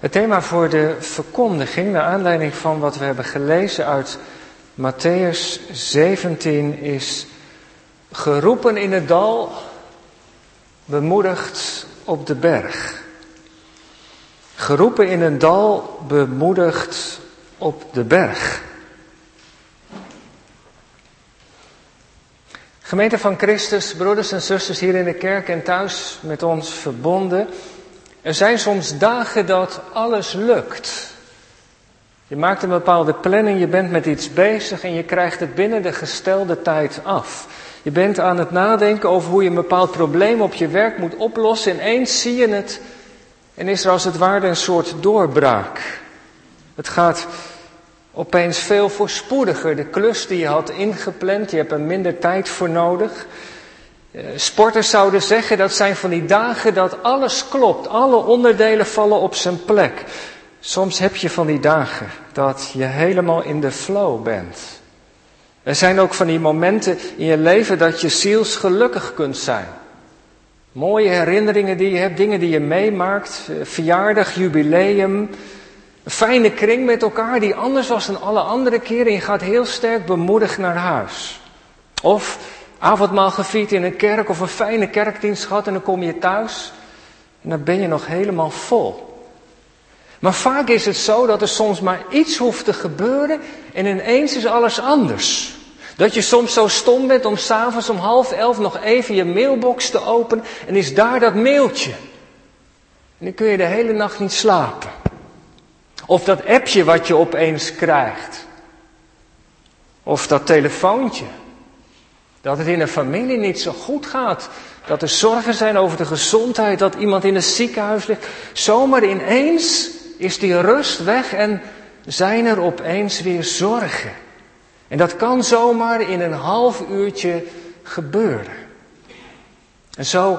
Het thema voor de verkondiging, naar aanleiding van wat we hebben gelezen uit Matthäus 17, is geroepen in het dal, bemoedigd op de berg. Geroepen in een dal, bemoedigd op de berg. Gemeente van Christus, broeders en zusters hier in de kerk en thuis met ons verbonden. Er zijn soms dagen dat alles lukt. Je maakt een bepaalde planning, je bent met iets bezig en je krijgt het binnen de gestelde tijd af. Je bent aan het nadenken over hoe je een bepaald probleem op je werk moet oplossen. En eens zie je het en is er als het ware een soort doorbraak. Het gaat opeens veel voorspoediger. De klus die je had ingepland, je hebt er minder tijd voor nodig. Eh, sporters zouden zeggen dat zijn van die dagen dat alles klopt, alle onderdelen vallen op zijn plek. Soms heb je van die dagen dat je helemaal in de flow bent. Er zijn ook van die momenten in je leven dat je zielsgelukkig kunt zijn. Mooie herinneringen die je hebt, dingen die je meemaakt, eh, verjaardag, jubileum, een fijne kring met elkaar die anders was dan alle andere keren en je gaat heel sterk bemoedigd naar huis. Of avondmaal gevierd in een kerk of een fijne kerkdienst gehad en dan kom je thuis en dan ben je nog helemaal vol. Maar vaak is het zo dat er soms maar iets hoeft te gebeuren en ineens is alles anders. Dat je soms zo stom bent om s'avonds om half elf nog even je mailbox te openen en is daar dat mailtje. En dan kun je de hele nacht niet slapen. Of dat appje wat je opeens krijgt. Of dat telefoontje. Dat het in een familie niet zo goed gaat. Dat er zorgen zijn over de gezondheid. Dat iemand in een ziekenhuis ligt. Zomaar ineens is die rust weg en zijn er opeens weer zorgen. En dat kan zomaar in een half uurtje gebeuren. En zo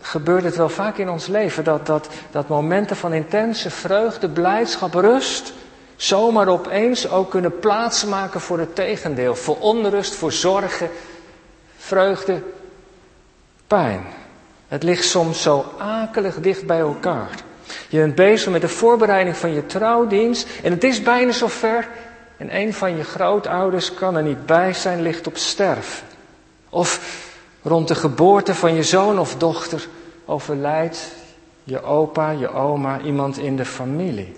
gebeurt het wel vaak in ons leven dat, dat, dat momenten van intense vreugde, blijdschap, rust zomaar opeens ook kunnen plaatsmaken voor het tegendeel. Voor onrust, voor zorgen, vreugde, pijn. Het ligt soms zo akelig dicht bij elkaar. Je bent bezig met de voorbereiding van je trouwdienst en het is bijna zover en een van je grootouders kan er niet bij zijn, ligt op sterven. Of rond de geboorte van je zoon of dochter overlijdt je opa, je oma, iemand in de familie.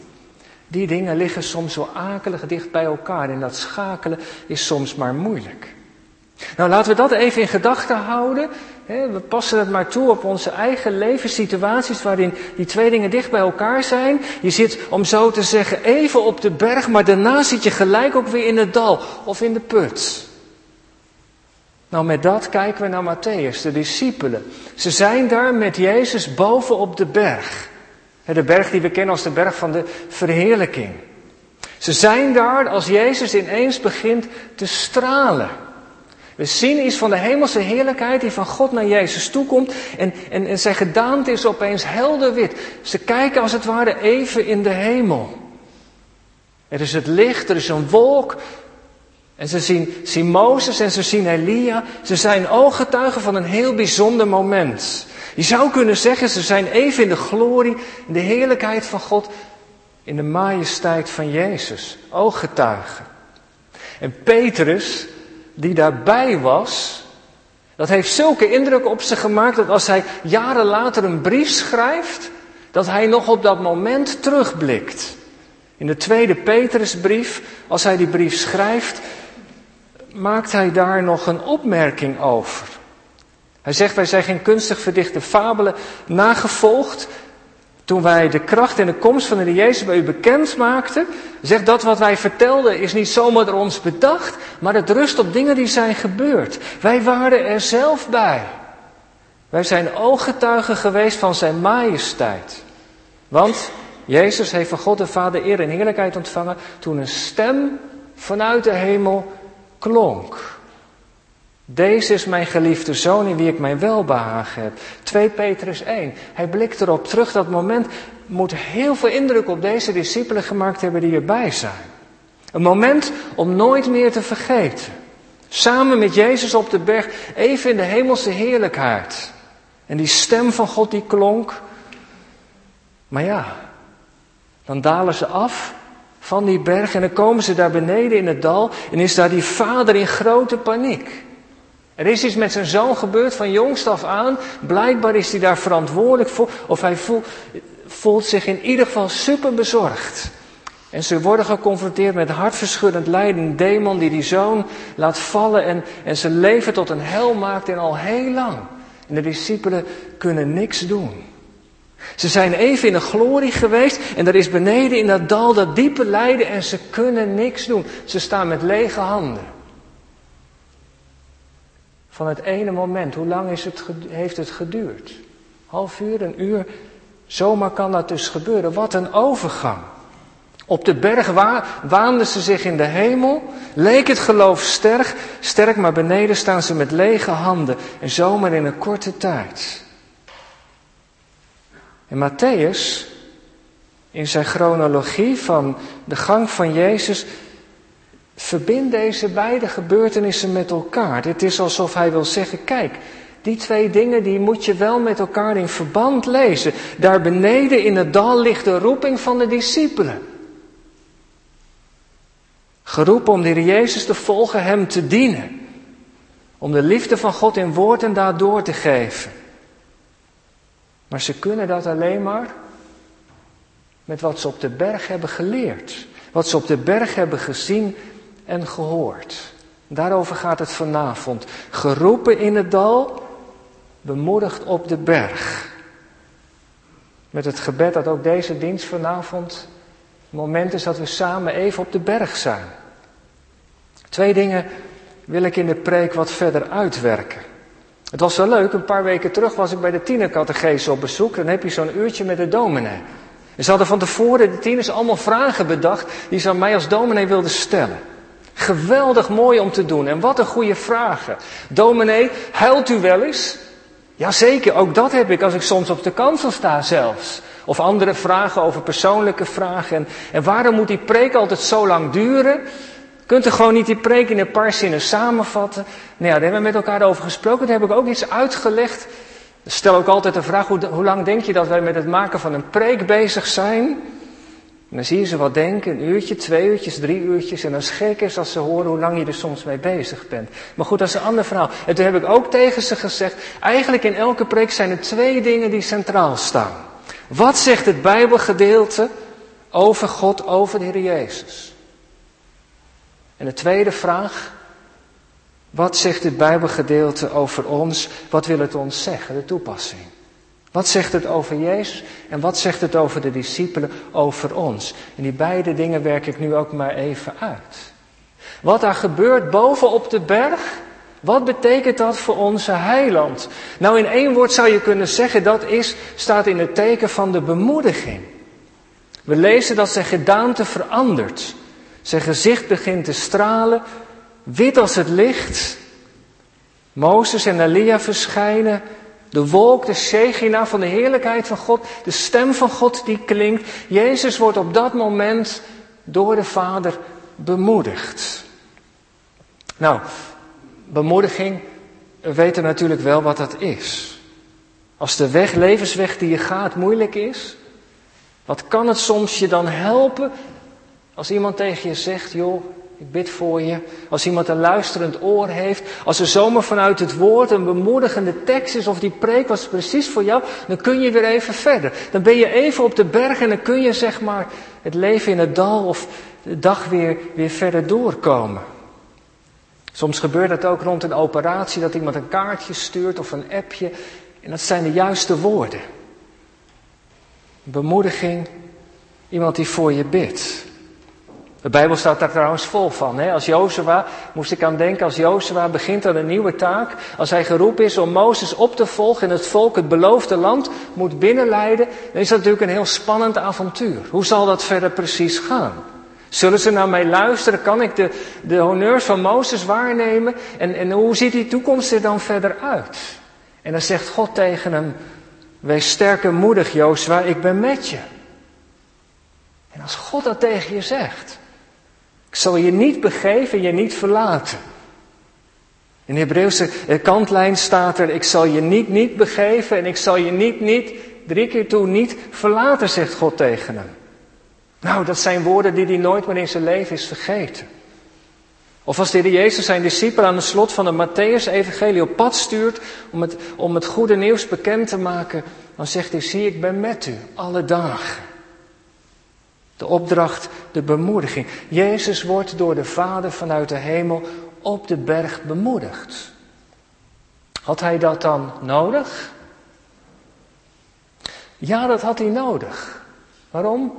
Die dingen liggen soms zo akelig dicht bij elkaar en dat schakelen is soms maar moeilijk. Nou, laten we dat even in gedachten houden. We passen het maar toe op onze eigen levenssituaties waarin die twee dingen dicht bij elkaar zijn. Je zit, om zo te zeggen, even op de berg, maar daarna zit je gelijk ook weer in het dal of in de put. Nou, met dat kijken we naar Matthäus, de discipelen. Ze zijn daar met Jezus boven op de berg. De berg die we kennen als de berg van de verheerlijking. Ze zijn daar als Jezus ineens begint te stralen. We zien iets van de hemelse heerlijkheid die van God naar Jezus toekomt en, en, en zijn gedaante is opeens helder wit. Ze kijken als het ware even in de hemel. Er is het licht, er is een wolk. En ze zien, zien Mozes en ze zien Elia. Ze zijn ooggetuigen van een heel bijzonder moment. Je zou kunnen zeggen, ze zijn even in de glorie, in de heerlijkheid van God, in de majesteit van Jezus. Ooggetuigen. En Petrus, die daarbij was, dat heeft zulke indruk op ze gemaakt dat als hij jaren later een brief schrijft, dat hij nog op dat moment terugblikt. In de tweede Petrusbrief, als hij die brief schrijft, maakt hij daar nog een opmerking over. Hij zegt, wij zijn geen kunstig verdichte fabelen nagevolgd, toen wij de kracht en de komst van de Jezus bij u bekend maakten, zegt dat wat wij vertelden is niet zomaar door ons bedacht, maar het rust op dingen die zijn gebeurd. Wij waren er zelf bij. Wij zijn ooggetuigen geweest van zijn majesteit. Want Jezus heeft van God de Vader eer en heerlijkheid ontvangen toen een stem vanuit de hemel klonk. Deze is mijn geliefde zoon in wie ik mijn welbehagen heb. 2 Petrus 1. Hij blikt erop terug. Dat moment moet heel veel indruk op deze discipelen gemaakt hebben die erbij zijn. Een moment om nooit meer te vergeten. Samen met Jezus op de berg, even in de hemelse heerlijkheid. En die stem van God die klonk. Maar ja, Dan dalen ze af van die berg en dan komen ze daar beneden in het dal en is daar die vader in grote paniek. Er is iets met zijn zoon gebeurd van jongst af aan. Blijkbaar is hij daar verantwoordelijk voor. Of hij voelt, zich in ieder geval super bezorgd. En ze worden geconfronteerd met hartverschuddend lijden. Demon die die zoon laat vallen en, en zijn leven tot een hel maakt en al heel lang. En de discipelen kunnen niks doen. Ze zijn even in een glorie geweest en er is beneden in dat dal dat diepe lijden en ze kunnen niks doen. Ze staan met lege handen. Van het ene moment, hoe lang is het, heeft het geduurd? Half uur, een uur? Zomaar kan dat dus gebeuren. Wat een overgang. Op de berg waanden ze zich in de hemel, leek het geloof sterk, sterk, maar beneden staan ze met lege handen en zomaar in een korte tijd. En Matthäus, in zijn chronologie van de gang van Jezus, verbindt deze beide gebeurtenissen met elkaar. Het is alsof hij wil zeggen, kijk, die twee dingen die moet je wel met elkaar in verband lezen. Daar beneden in het dal ligt de roeping van de discipelen. Geroepen om de Heer Jezus te volgen, Hem te dienen. Om de liefde van God in woord en daad door te geven. Maar ze kunnen dat alleen maar met wat ze op de berg hebben geleerd. Wat ze op de berg hebben gezien en gehoord. Daarover gaat het vanavond. Geroepen in het dal, bemoedigd op de berg. Met het gebed dat ook deze dienst vanavond het moment is dat we samen even op de berg zijn. Twee dingen wil ik in de preek wat verder uitwerken. Het was wel leuk, een paar weken terug was ik bij de tienercategees op bezoek. Dan heb je zo'n uurtje met de dominee. En ze hadden van tevoren de tieners allemaal vragen bedacht die ze aan mij als dominee wilden stellen. Geweldig mooi om te doen. En wat een goede vragen. Dominee, huilt u wel eens? Jazeker, ook dat heb ik als ik soms op de kansel sta zelfs. Of andere vragen over persoonlijke vragen. En, en waarom moet die preek altijd zo lang duren? Kunt u gewoon niet die preek in een paar zinnen samenvatten? Nou ja, daar hebben we met elkaar over gesproken. Daar heb ik ook iets uitgelegd. Stel ook altijd de vraag, hoe, hoe lang denk je dat wij met het maken van een preek bezig zijn? En dan zie je ze wat denken, een uurtje, twee uurtjes, drie uurtjes. En dan schrik is als ze horen hoe lang je er soms mee bezig bent. Maar goed, dat is een ander verhaal. En toen heb ik ook tegen ze gezegd, eigenlijk in elke preek zijn er twee dingen die centraal staan. Wat zegt het Bijbelgedeelte over God, over de Heer Jezus? En de tweede vraag, wat zegt dit Bijbelgedeelte over ons? Wat wil het ons zeggen, de toepassing? Wat zegt het over Jezus en wat zegt het over de discipelen, over ons? En die beide dingen werk ik nu ook maar even uit. Wat daar gebeurt boven op de berg, wat betekent dat voor onze heiland? Nou, in één woord zou je kunnen zeggen, dat is, staat in het teken van de bemoediging. We lezen dat zijn gedaante verandert. Zijn gezicht begint te stralen, wit als het licht. Mozes en Elia verschijnen. De wolk, de Shechina van de heerlijkheid van God, de stem van God die klinkt. Jezus wordt op dat moment door de Vader bemoedigd. Nou, bemoediging, we weten natuurlijk wel wat dat is. Als de weg, levensweg die je gaat moeilijk is, wat kan het soms je dan helpen als iemand tegen je zegt, joh, ik bid voor je. Als iemand een luisterend oor heeft. Als er zomaar vanuit het woord een bemoedigende tekst is of die preek was precies voor jou. Dan kun je weer even verder. Dan ben je even op de berg en dan kun je zeg maar het leven in het dal of de dag weer, weer verder doorkomen. Soms gebeurt dat ook rond een operatie dat iemand een kaartje stuurt of een appje. En dat zijn de juiste woorden. Bemoediging. Iemand die voor je bidt. De Bijbel staat daar trouwens vol van. Hè? Als Jozua, moest ik aan denken, als Jozua begint aan een nieuwe taak. Als hij geroepen is om Mozes op te volgen en het volk het beloofde land moet binnenleiden. Dan is dat natuurlijk een heel spannend avontuur. Hoe zal dat verder precies gaan? Zullen ze naar mij luisteren? Kan ik de, de honneurs van Mozes waarnemen? En, en hoe ziet die toekomst er dan verder uit? En dan zegt God tegen hem, wees sterk en moedig Jozua, ik ben met je. En als God dat tegen je zegt, ik zal je niet begeven, je niet verlaten. In de Hebreeuwse kantlijn staat er, ik zal je niet niet begeven en ik zal je niet niet, drie keer toe niet verlaten, zegt God tegen hem. Nou, dat zijn woorden die hij nooit meer in zijn leven is vergeten. Of als de Heer Jezus zijn discipelen aan het slot van de Matthäus-evangelie op pad stuurt om het, om het goede nieuws bekend te maken, dan zegt hij, zie ik ben met u alle dagen. De opdracht, de bemoediging. Jezus wordt door de Vader vanuit de hemel op de berg bemoedigd. Had hij dat dan nodig? Ja, dat had hij nodig. Waarom?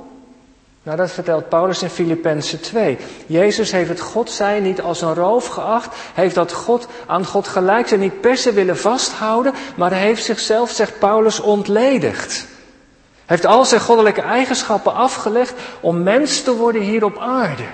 Nou, dat vertelt Paulus in Filippenzen 2. Jezus heeft het God zijn niet als een roof geacht. Heeft dat God aan God gelijk zijn niet per se willen vasthouden. Maar hij heeft zichzelf, zegt Paulus, ontledigd. Heeft al zijn goddelijke eigenschappen afgelegd om mens te worden hier op aarde.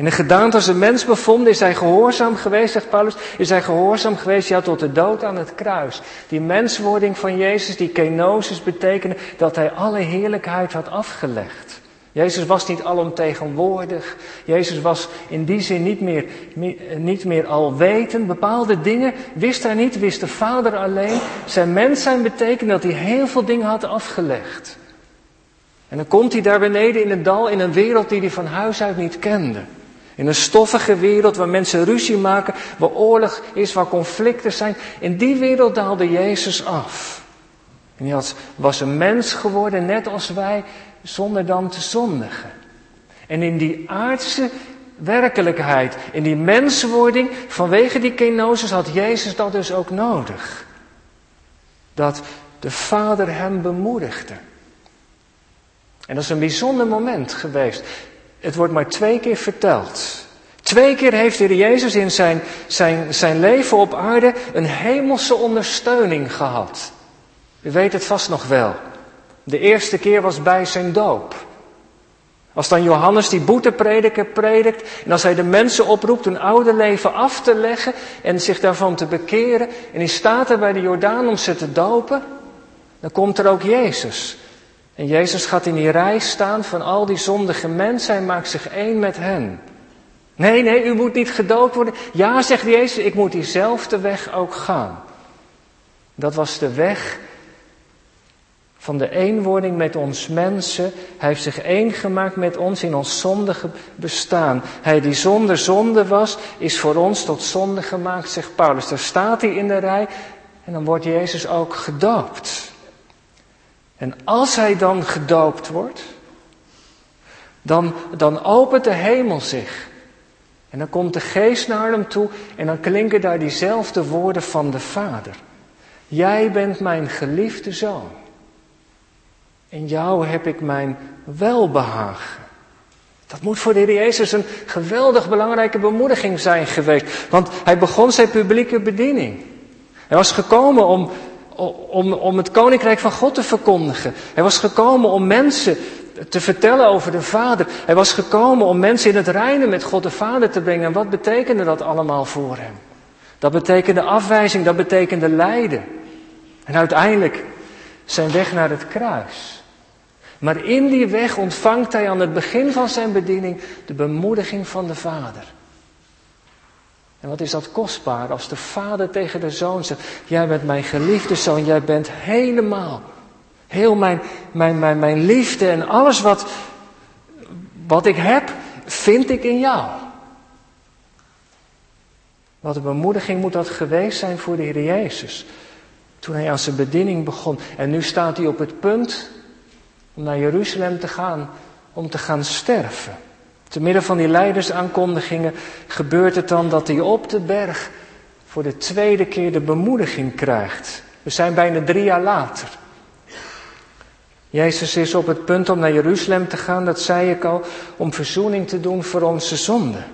In de gedaante als een mens bevonden is hij gehoorzaam geweest, zegt Paulus, is hij gehoorzaam geweest, ja, tot de dood aan het kruis. Die menswording van Jezus, die kenosis, betekende dat hij alle heerlijkheid had afgelegd. Jezus was niet alomtegenwoordig. Jezus was in die zin niet meer, niet meer alwetend. Bepaalde dingen wist hij niet, wist de Vader alleen. Zijn mens zijn betekende dat hij heel veel dingen had afgelegd. En dan komt hij daar beneden in het dal in een wereld die hij van huis uit niet kende. In een stoffige wereld waar mensen ruzie maken, waar oorlog is, waar conflicten zijn. In die wereld daalde Jezus af. En hij was een mens geworden, net als wij, zonder dan te zondigen. En in die aardse werkelijkheid, in die menswording, vanwege die kenosis had Jezus dat dus ook nodig. Dat de Vader hem bemoedigde. En dat is een bijzonder moment geweest. Het wordt maar twee keer verteld. Twee keer heeft de Jezus in zijn, zijn, zijn leven op aarde een hemelse ondersteuning gehad. U weet het vast nog wel. De eerste keer was bij zijn doop. Als dan Johannes die boeteprediker predikt en als hij de mensen oproept een oude leven af te leggen en zich daarvan te bekeren en hij staat er bij de Jordaan om ze te dopen, dan komt er ook Jezus. En Jezus gaat in die rij staan van al die zondige mensen. Hij maakt zich één met hen. Nee, nee, u moet niet gedoopt worden. Ja, zegt Jezus, ik moet diezelfde weg ook gaan. Dat was de weg van de eenwording met ons mensen. Hij heeft zich één gemaakt met ons in ons zondige bestaan. Hij die zonder zonde was, is voor ons tot zonde gemaakt, zegt Paulus. Daar staat hij in de rij en dan wordt Jezus ook gedoopt. En als hij dan gedoopt wordt, dan, dan opent de hemel zich. En dan komt de geest naar hem toe en dan klinken daar diezelfde woorden van de Vader. Jij bent mijn geliefde zoon. In jou heb ik mijn welbehagen. Dat moet voor de Heer Jezus een geweldig belangrijke bemoediging zijn geweest. Want hij begon zijn publieke bediening. Hij was gekomen om om, om het koninkrijk van God te verkondigen. Hij was gekomen om mensen te vertellen over de Vader. Hij was gekomen om mensen in het reinen met God de Vader te brengen. En wat betekende dat allemaal voor hem? Dat betekende afwijzing, dat betekende lijden. En uiteindelijk zijn weg naar het kruis. Maar in die weg ontvangt hij aan het begin van zijn bediening de bemoediging van de Vader. En wat is dat kostbaar als de vader tegen de zoon zegt, jij bent mijn geliefde zoon, jij bent helemaal, heel mijn, mijn, mijn, mijn liefde en alles wat, wat ik heb, vind ik in jou. Wat een bemoediging moet dat geweest zijn voor de Heer Jezus. Toen hij aan zijn bediening begon. En nu staat hij op het punt om naar Jeruzalem te gaan, om te gaan sterven. Te midden van die leidersaankondigingen gebeurt het dan dat hij op de berg voor de tweede keer de bemoediging krijgt. We zijn bijna drie jaar later. Jezus is op het punt om naar Jeruzalem te gaan, dat zei ik al, om verzoening te doen voor onze zonden.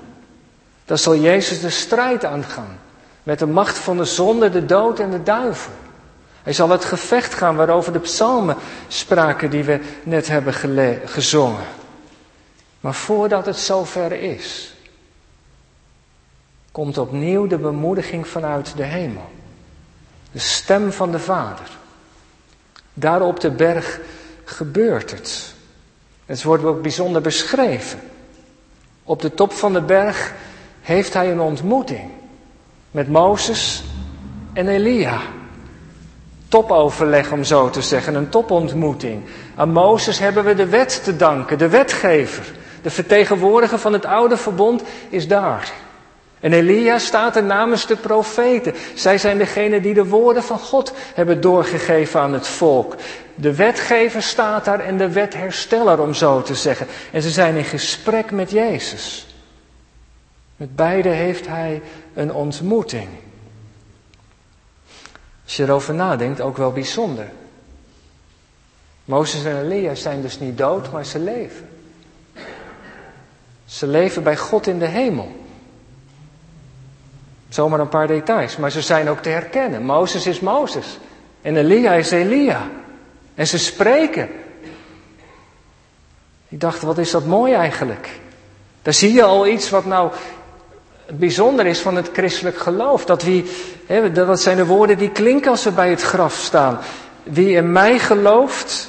Dan zal Jezus de strijd aangaan met de macht van de zonde, de dood en de duivel. Hij zal het gevecht gaan waarover de psalmen spraken die we net hebben gezongen. Maar voordat het zover is, komt opnieuw de bemoediging vanuit de hemel. De stem van de Vader. Daar op de berg gebeurt het. Het wordt ook bijzonder beschreven. Op de top van de berg heeft hij een ontmoeting met Mozes en Elia. Topoverleg, om zo te zeggen, een topontmoeting. Aan Mozes hebben we de wet te danken, de wetgever. De vertegenwoordiger van het oude verbond is daar. En Elia staat er namens de profeten. Zij zijn degene die de woorden van God hebben doorgegeven aan het volk. De wetgever staat daar en de wethersteller, om zo te zeggen. En ze zijn in gesprek met Jezus. Met beide heeft hij een ontmoeting. Als je erover nadenkt, ook wel bijzonder. Mozes en Elia zijn dus niet dood, maar ze leven. Ze leven bij God in de hemel. Zomaar een paar details, maar ze zijn ook te herkennen. Mozes is Mozes en Elia is Elia. En ze spreken. Ik dacht, wat is dat mooi eigenlijk? Daar zie je al iets wat nou bijzonder is van het christelijk geloof. Dat, wie, hè, dat zijn de woorden die klinken als ze bij het graf staan. Wie in mij gelooft,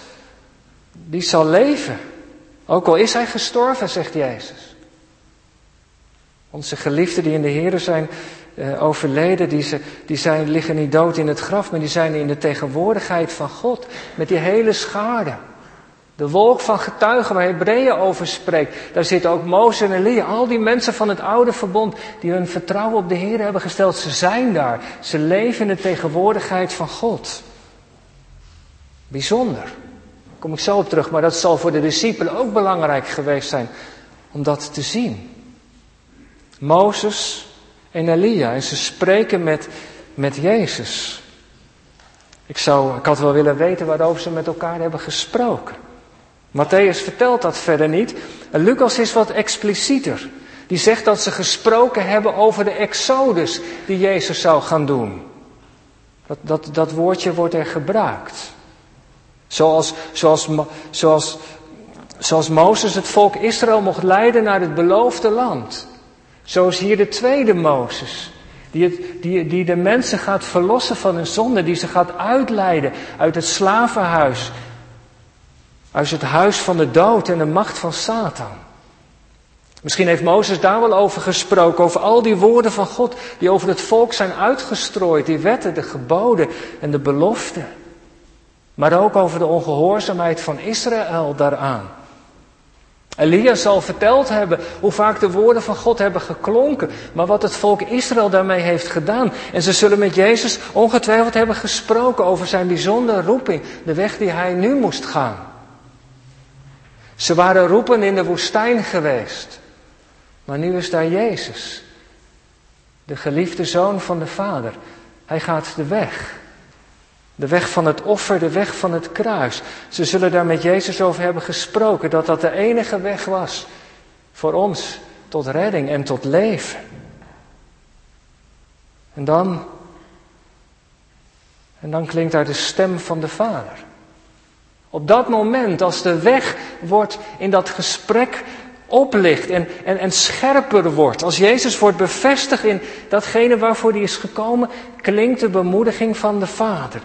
die zal leven. Ook al is hij gestorven, zegt Jezus. Onze geliefden die in de Heer zijn uh, overleden, die, ze, die zijn, liggen niet dood in het graf, maar die zijn in de tegenwoordigheid van God. Met die hele schade. De wolk van getuigen waar Hebreeën over spreekt. Daar zitten ook Mozes en Elia. Al die mensen van het oude verbond die hun vertrouwen op de Heer hebben gesteld. Ze zijn daar. Ze leven in de tegenwoordigheid van God. Bijzonder. Daar kom ik zo op terug. Maar dat zal voor de discipelen ook belangrijk geweest zijn. Om dat te zien. Mozes en Elia. En ze spreken met, met Jezus. Ik, zou, ik had wel willen weten waarover ze met elkaar hebben gesproken. Matthäus vertelt dat verder niet. En Lucas is wat explicieter. Die zegt dat ze gesproken hebben over de exodus die Jezus zou gaan doen. Dat, dat, dat woordje wordt er gebruikt. Zoals, zoals, zoals, zoals Mozes het volk Israël mocht leiden naar het beloofde land. Zo is hier de tweede Mozes. Die, het, die, die de mensen gaat verlossen van hun zonde. Die ze gaat uitleiden uit het slavenhuis. Uit het huis van de dood en de macht van Satan. Misschien heeft Mozes daar wel over gesproken. Over al die woorden van God die over het volk zijn uitgestrooid. Die wetten, de geboden en de beloften. Maar ook over de ongehoorzaamheid van Israël daaraan. Elia zal verteld hebben hoe vaak de woorden van God hebben geklonken, maar wat het volk Israël daarmee heeft gedaan. En ze zullen met Jezus ongetwijfeld hebben gesproken over zijn bijzondere roeping, de weg die hij nu moest gaan. Ze waren roepen in de woestijn geweest, maar nu is daar Jezus, de geliefde zoon van de Vader. Hij gaat de weg. De weg van het offer, de weg van het kruis. Ze zullen daar met Jezus over hebben gesproken, dat dat de enige weg was voor ons tot redding en tot leven. En dan, en dan klinkt daar de stem van de Vader. Op dat moment, als de weg wordt in dat gesprek oplicht en, en, en scherper wordt. Als Jezus wordt bevestigd in datgene waarvoor hij is gekomen, klinkt de bemoediging van de Vader.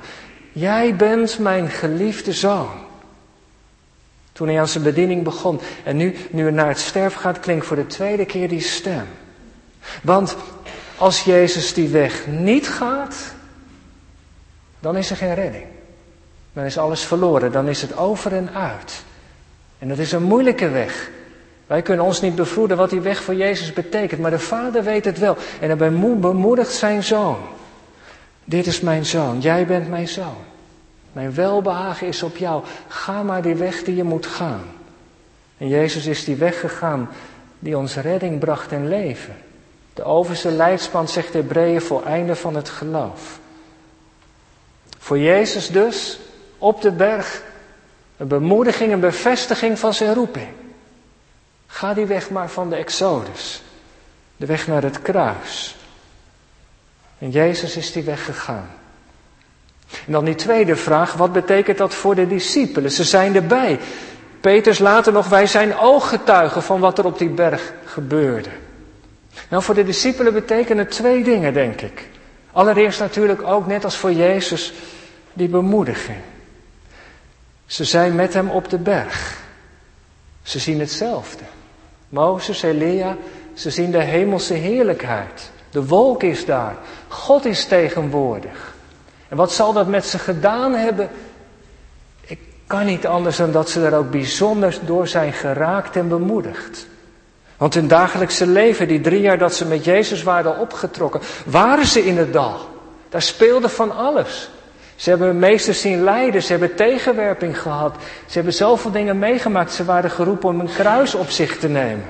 Jij bent mijn geliefde zoon. Toen hij aan zijn bediening begon. En nu, nu hij naar het sterf gaat, klinkt voor de tweede keer die stem. Want als Jezus die weg niet gaat, dan is er geen redding. Dan is alles verloren, dan is het over en uit. En dat is een moeilijke weg. Wij kunnen ons niet bevroeden wat die weg voor Jezus betekent, maar de Vader weet het wel. En hij bemoedigt zijn zoon. Dit is mijn zoon, jij bent mijn zoon. Mijn welbehagen is op jou. Ga maar die weg die je moet gaan. En Jezus is die weg gegaan die ons redding bracht en leven. De overste leidspan, zegt de Hebreeën, voor einde van het geloof. Voor Jezus dus, op de berg, een bemoediging, een bevestiging van zijn roeping. Ga die weg maar van de Exodus. De weg naar het kruis. En Jezus is die weg gegaan. En dan die tweede vraag, wat betekent dat voor de discipelen? Ze zijn erbij. Peters later nog, wij zijn ooggetuigen van wat er op die berg gebeurde. Nou, voor de discipelen betekenen het twee dingen, denk ik. Allereerst natuurlijk ook, net als voor Jezus, die bemoediging. Ze zijn met hem op de berg. Ze zien hetzelfde. Mozes, Elia, ze zien de hemelse heerlijkheid. De wolk is daar. God is tegenwoordig. En wat zal dat met ze gedaan hebben? Ik kan niet anders dan dat ze daar ook bijzonder door zijn geraakt en bemoedigd. Want hun dagelijkse leven, die drie jaar dat ze met Jezus waren opgetrokken, waren ze in het dal. Daar speelde van alles. Ze hebben hun meester zien lijden, ze hebben tegenwerping gehad. Ze hebben zoveel dingen meegemaakt. Ze waren geroepen om een kruis op zich te nemen.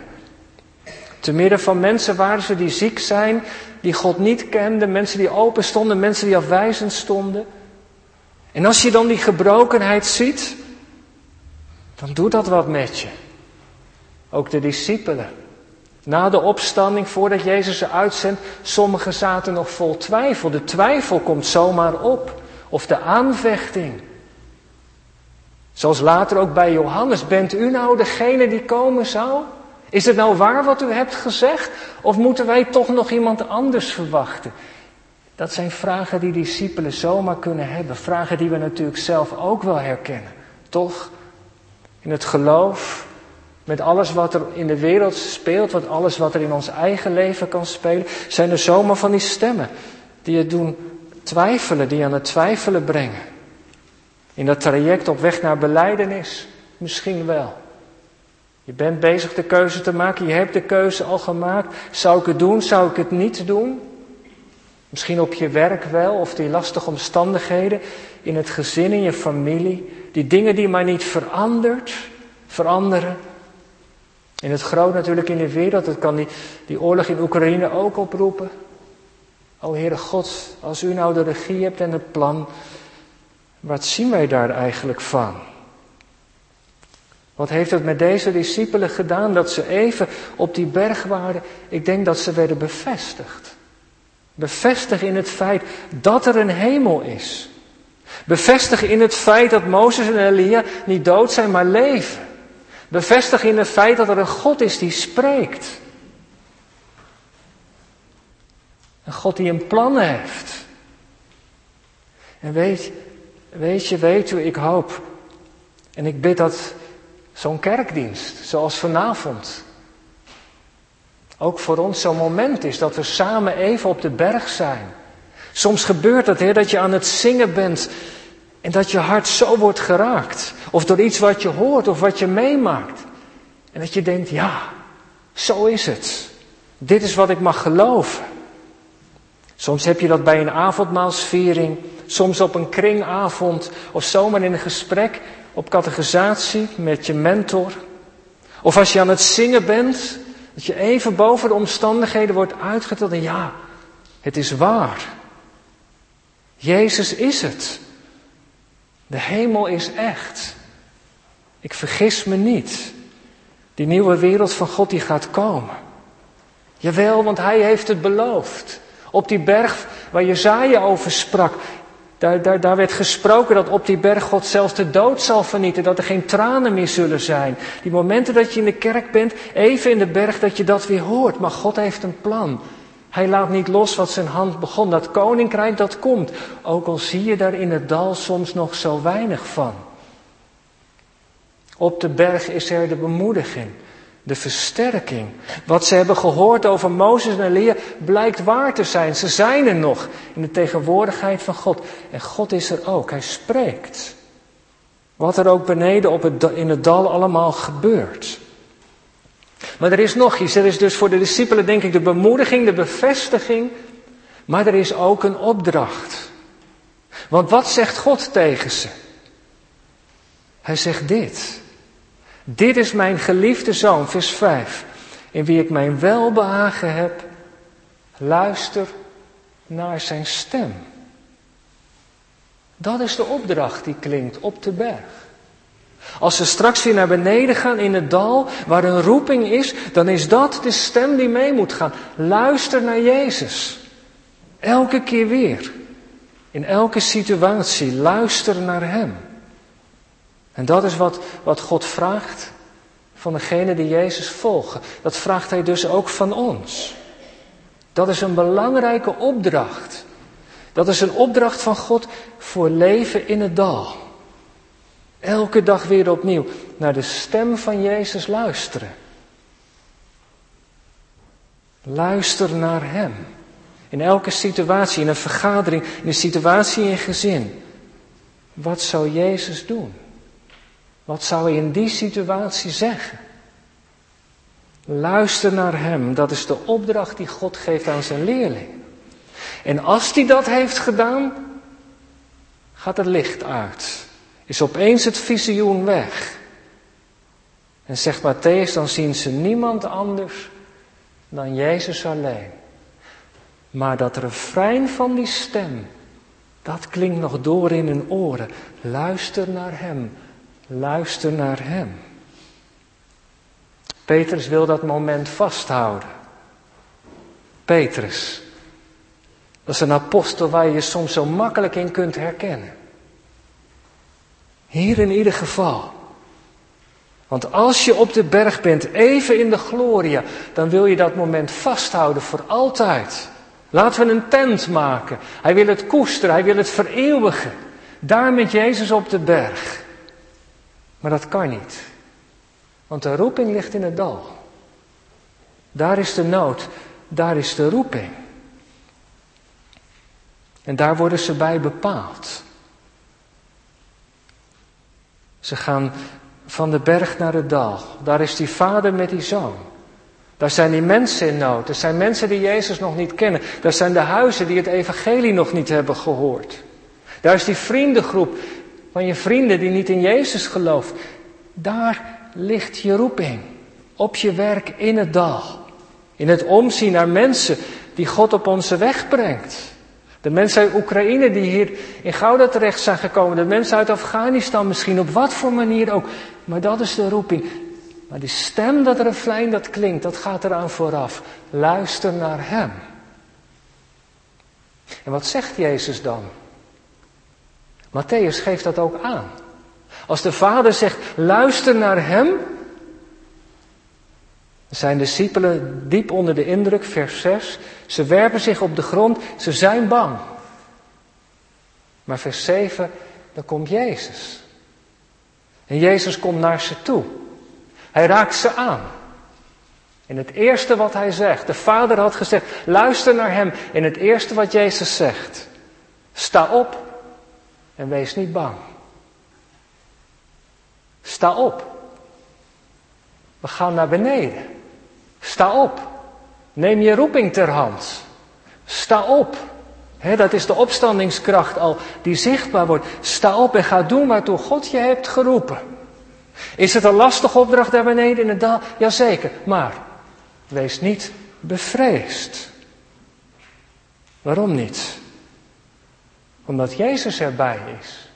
Te midden van mensen waren ze die ziek zijn, die God niet kenden, mensen die open stonden, mensen die afwijzend stonden. En als je dan die gebrokenheid ziet, dan doet dat wat met je. Ook de discipelen. Na de opstanding, voordat Jezus ze uitzendt, sommigen zaten nog vol twijfel. De twijfel komt zomaar op. Of de aanvechting. Zoals later ook bij Johannes. Bent u nou degene die komen zou? Is het nou waar wat u hebt gezegd? Of moeten wij toch nog iemand anders verwachten? Dat zijn vragen die discipelen zomaar kunnen hebben. Vragen die we natuurlijk zelf ook wel herkennen. Toch? In het geloof, met alles wat er in de wereld speelt, wat alles wat er in ons eigen leven kan spelen, zijn er zomaar van die stemmen die het doen twijfelen, die aan het twijfelen brengen. In dat traject op weg naar beleidenis, misschien wel. Je bent bezig de keuze te maken, je hebt de keuze al gemaakt. Zou ik het doen, zou ik het niet doen? Misschien op je werk wel, of die lastige omstandigheden in het gezin, in je familie. Die dingen die maar niet verandert, veranderen. In het groot natuurlijk in de wereld, dat kan die, die oorlog in Oekraïne ook oproepen. O Heere God, als u nou de regie hebt en het plan, wat zien wij daar eigenlijk van? Wat heeft het met deze discipelen gedaan dat ze even op die berg waren? Ik denk dat ze werden bevestigd. Bevestigd in het feit dat er een hemel is. Bevestigd in het feit dat Mozes en Elia niet dood zijn, maar leven. Bevestigd in het feit dat er een God is die spreekt. Een God die een plan heeft. En weet, weet je, weet u, ik hoop en ik bid dat zo'n kerkdienst, zoals vanavond, ook voor ons zo'n moment is dat we samen even op de berg zijn. Soms gebeurt het, Heer, dat je aan het zingen bent en dat je hart zo wordt geraakt. Of door iets wat je hoort of wat je meemaakt. En dat je denkt, ja, zo is het. Dit is wat ik mag geloven. Soms heb je dat bij een avondmaalsviering, soms op een kringavond of zomaar in een gesprek op categorisatie met je mentor. Of als je aan het zingen bent, dat je even boven de omstandigheden wordt uitgetild en ja, het is waar. Jezus is het. De hemel is echt. Ik vergis me niet. Die nieuwe wereld van God die gaat komen. Jawel, want hij heeft het beloofd. Op die berg waar Jezaja over sprak. Daar, daar, daar werd gesproken dat op die berg God zelfs de dood zal vernieten. Dat er geen tranen meer zullen zijn. Die momenten dat je in de kerk bent, even in de berg, dat je dat weer hoort. Maar God heeft een plan. Hij laat niet los wat zijn hand begon. Dat koninkrijk dat komt. Ook al zie je daar in het dal soms nog zo weinig van. Op de berg is er de bemoediging de versterking. Wat ze hebben gehoord over Mozes en Elia blijkt waar te zijn. Ze zijn er nog in de tegenwoordigheid van God. En God is er ook. Hij spreekt. Wat er ook beneden op het, in het dal allemaal gebeurt. Maar er is nog iets. Er is dus voor de discipelen denk ik de bemoediging, de bevestiging. Maar er is ook een opdracht. Want wat zegt God tegen ze? Hij zegt dit. Dit is mijn geliefde zoon, vers 5, in wie ik mijn welbehagen heb. Luister naar zijn stem. Dat is de opdracht die klinkt op de berg. Als ze straks weer naar beneden gaan in het dal waar een roeping is, dan is dat de stem die mee moet gaan. Luister naar Jezus. Elke keer weer. In elke situatie, luister naar Hem. En dat is wat, wat God vraagt van degene die Jezus volgen. Dat vraagt Hij dus ook van ons. Dat is een belangrijke opdracht. Dat is een opdracht van God voor leven in het dal. Elke dag weer opnieuw naar de stem van Jezus luisteren. Luister naar Hem. In elke situatie, in een vergadering, in een situatie in gezin. Wat zou Jezus doen? Wat zou hij in die situatie zeggen? Luister naar Hem, dat is de opdracht die God geeft aan zijn leerling. En als hij dat heeft gedaan, gaat het licht uit. Is opeens het visioen weg. En zegt Matthäus, dan zien ze niemand anders dan Jezus alleen. Maar dat refrein van die stem, dat klinkt nog door in hun oren. Luister naar Hem, luister naar Hem. Petrus wil dat moment vasthouden. Petrus, dat is een apostel waar je je soms zo makkelijk in kunt herkennen. Hier in ieder geval. Want als je op de berg bent, even in de gloria, dan wil je dat moment vasthouden voor altijd. Laten we een tent maken. Hij wil het koesteren, hij wil het vereeuwigen. Daar met Jezus op de berg. Maar dat kan niet. Want de roeping ligt in het dal. Daar is de nood, daar is de roeping. En daar worden ze bij bepaald. Ze gaan van de berg naar het dal. Daar is die vader met die zoon. Daar zijn die mensen in nood. Er zijn mensen die Jezus nog niet kennen. Daar zijn de huizen die het evangelie nog niet hebben gehoord. Daar is die vriendengroep van je vrienden die niet in Jezus geloven. Daar ligt je roeping. Op je werk in het dal. In het omzien naar mensen die God op onze weg brengt. De mensen uit Oekraïne die hier in Gouda terecht zijn gekomen. De mensen uit Afghanistan misschien, op wat voor manier ook. Maar dat is de roeping. Maar die stem, dat refrein dat klinkt, dat gaat eraan vooraf. Luister naar Hem. En wat zegt Jezus dan? Matthäus geeft dat ook aan. Als de Vader zegt, luister naar Hem, zijn discipelen diep onder de indruk, vers 6. Ze werpen zich op de grond, ze zijn bang. Maar vers 7, dan komt Jezus. En Jezus komt naar ze toe. Hij raakt ze aan. En het eerste wat hij zegt, de vader had gezegd, luister naar hem. En het eerste wat Jezus zegt, sta op en wees niet bang. Sta op. We gaan naar beneden. Sta op. Neem je roeping ter hand. Sta op. dat is de opstandingskracht al die zichtbaar wordt. Sta op en ga doen waartoe God je hebt geroepen. Is het een lastige opdracht daar beneden in het dal? Jazeker, maar wees niet bevreesd. Waarom niet? Omdat Jezus erbij is.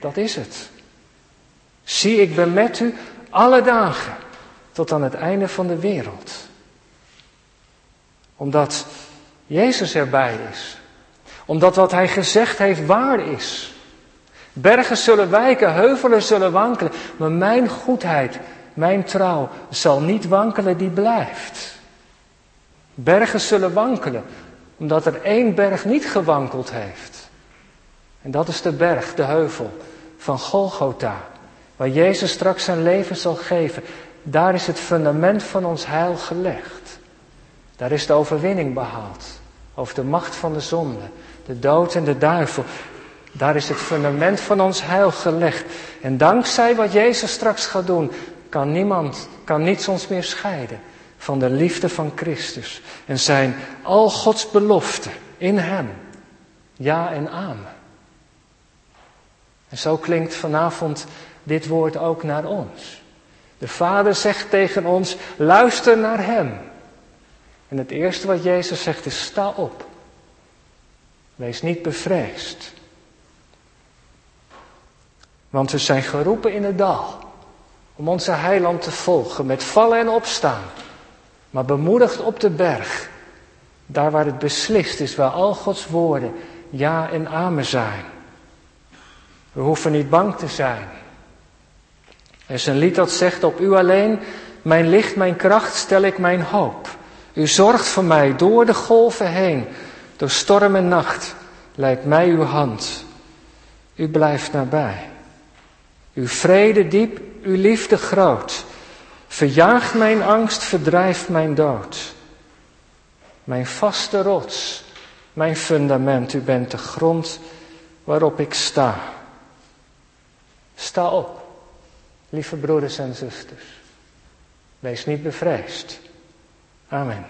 Dat is het. Zie, ik ben met u alle dagen tot aan het einde van de wereld. Omdat Jezus erbij is. Omdat wat Hij gezegd heeft waar is. Bergen zullen wijken, heuvelen zullen wankelen, maar mijn goedheid, mijn trouw zal niet wankelen, die blijft. Bergen zullen wankelen, omdat er één berg niet gewankeld heeft. En dat is de berg, de heuvel van Golgotha, waar Jezus straks zijn leven zal geven. Daar is het fundament van ons heil gelegd. Daar is de overwinning behaald over de macht van de zonde, de dood en de duivel. Daar is het fundament van ons heil gelegd. En dankzij wat Jezus straks gaat doen, kan niemand, kan niets ons meer scheiden van de liefde van Christus. En zijn al Gods beloften in Hem. Ja en amen. En zo klinkt vanavond dit woord ook naar ons. De Vader zegt tegen ons, luister naar Hem. En het eerste wat Jezus zegt is, sta op. Wees niet bevreesd. Want we zijn geroepen in het dal om onze heiland te volgen met vallen en opstaan. Maar bemoedigd op de berg, daar waar het beslist is, waar al Gods woorden ja en amen zijn. We hoeven niet bang te zijn. Er is een lied dat zegt op u alleen, mijn licht, mijn kracht stel ik mijn hoop. U zorgt voor mij door de golven heen, door storm en nacht, leidt mij uw hand. U blijft nabij. Uw vrede diep, uw liefde groot. Verjaagt mijn angst, verdrijft mijn dood. mijn vaste rots, mijn fundament. U bent de grond waarop ik sta. Sta op, lieve broeders en zusters. Wees niet bevreesd. Amen.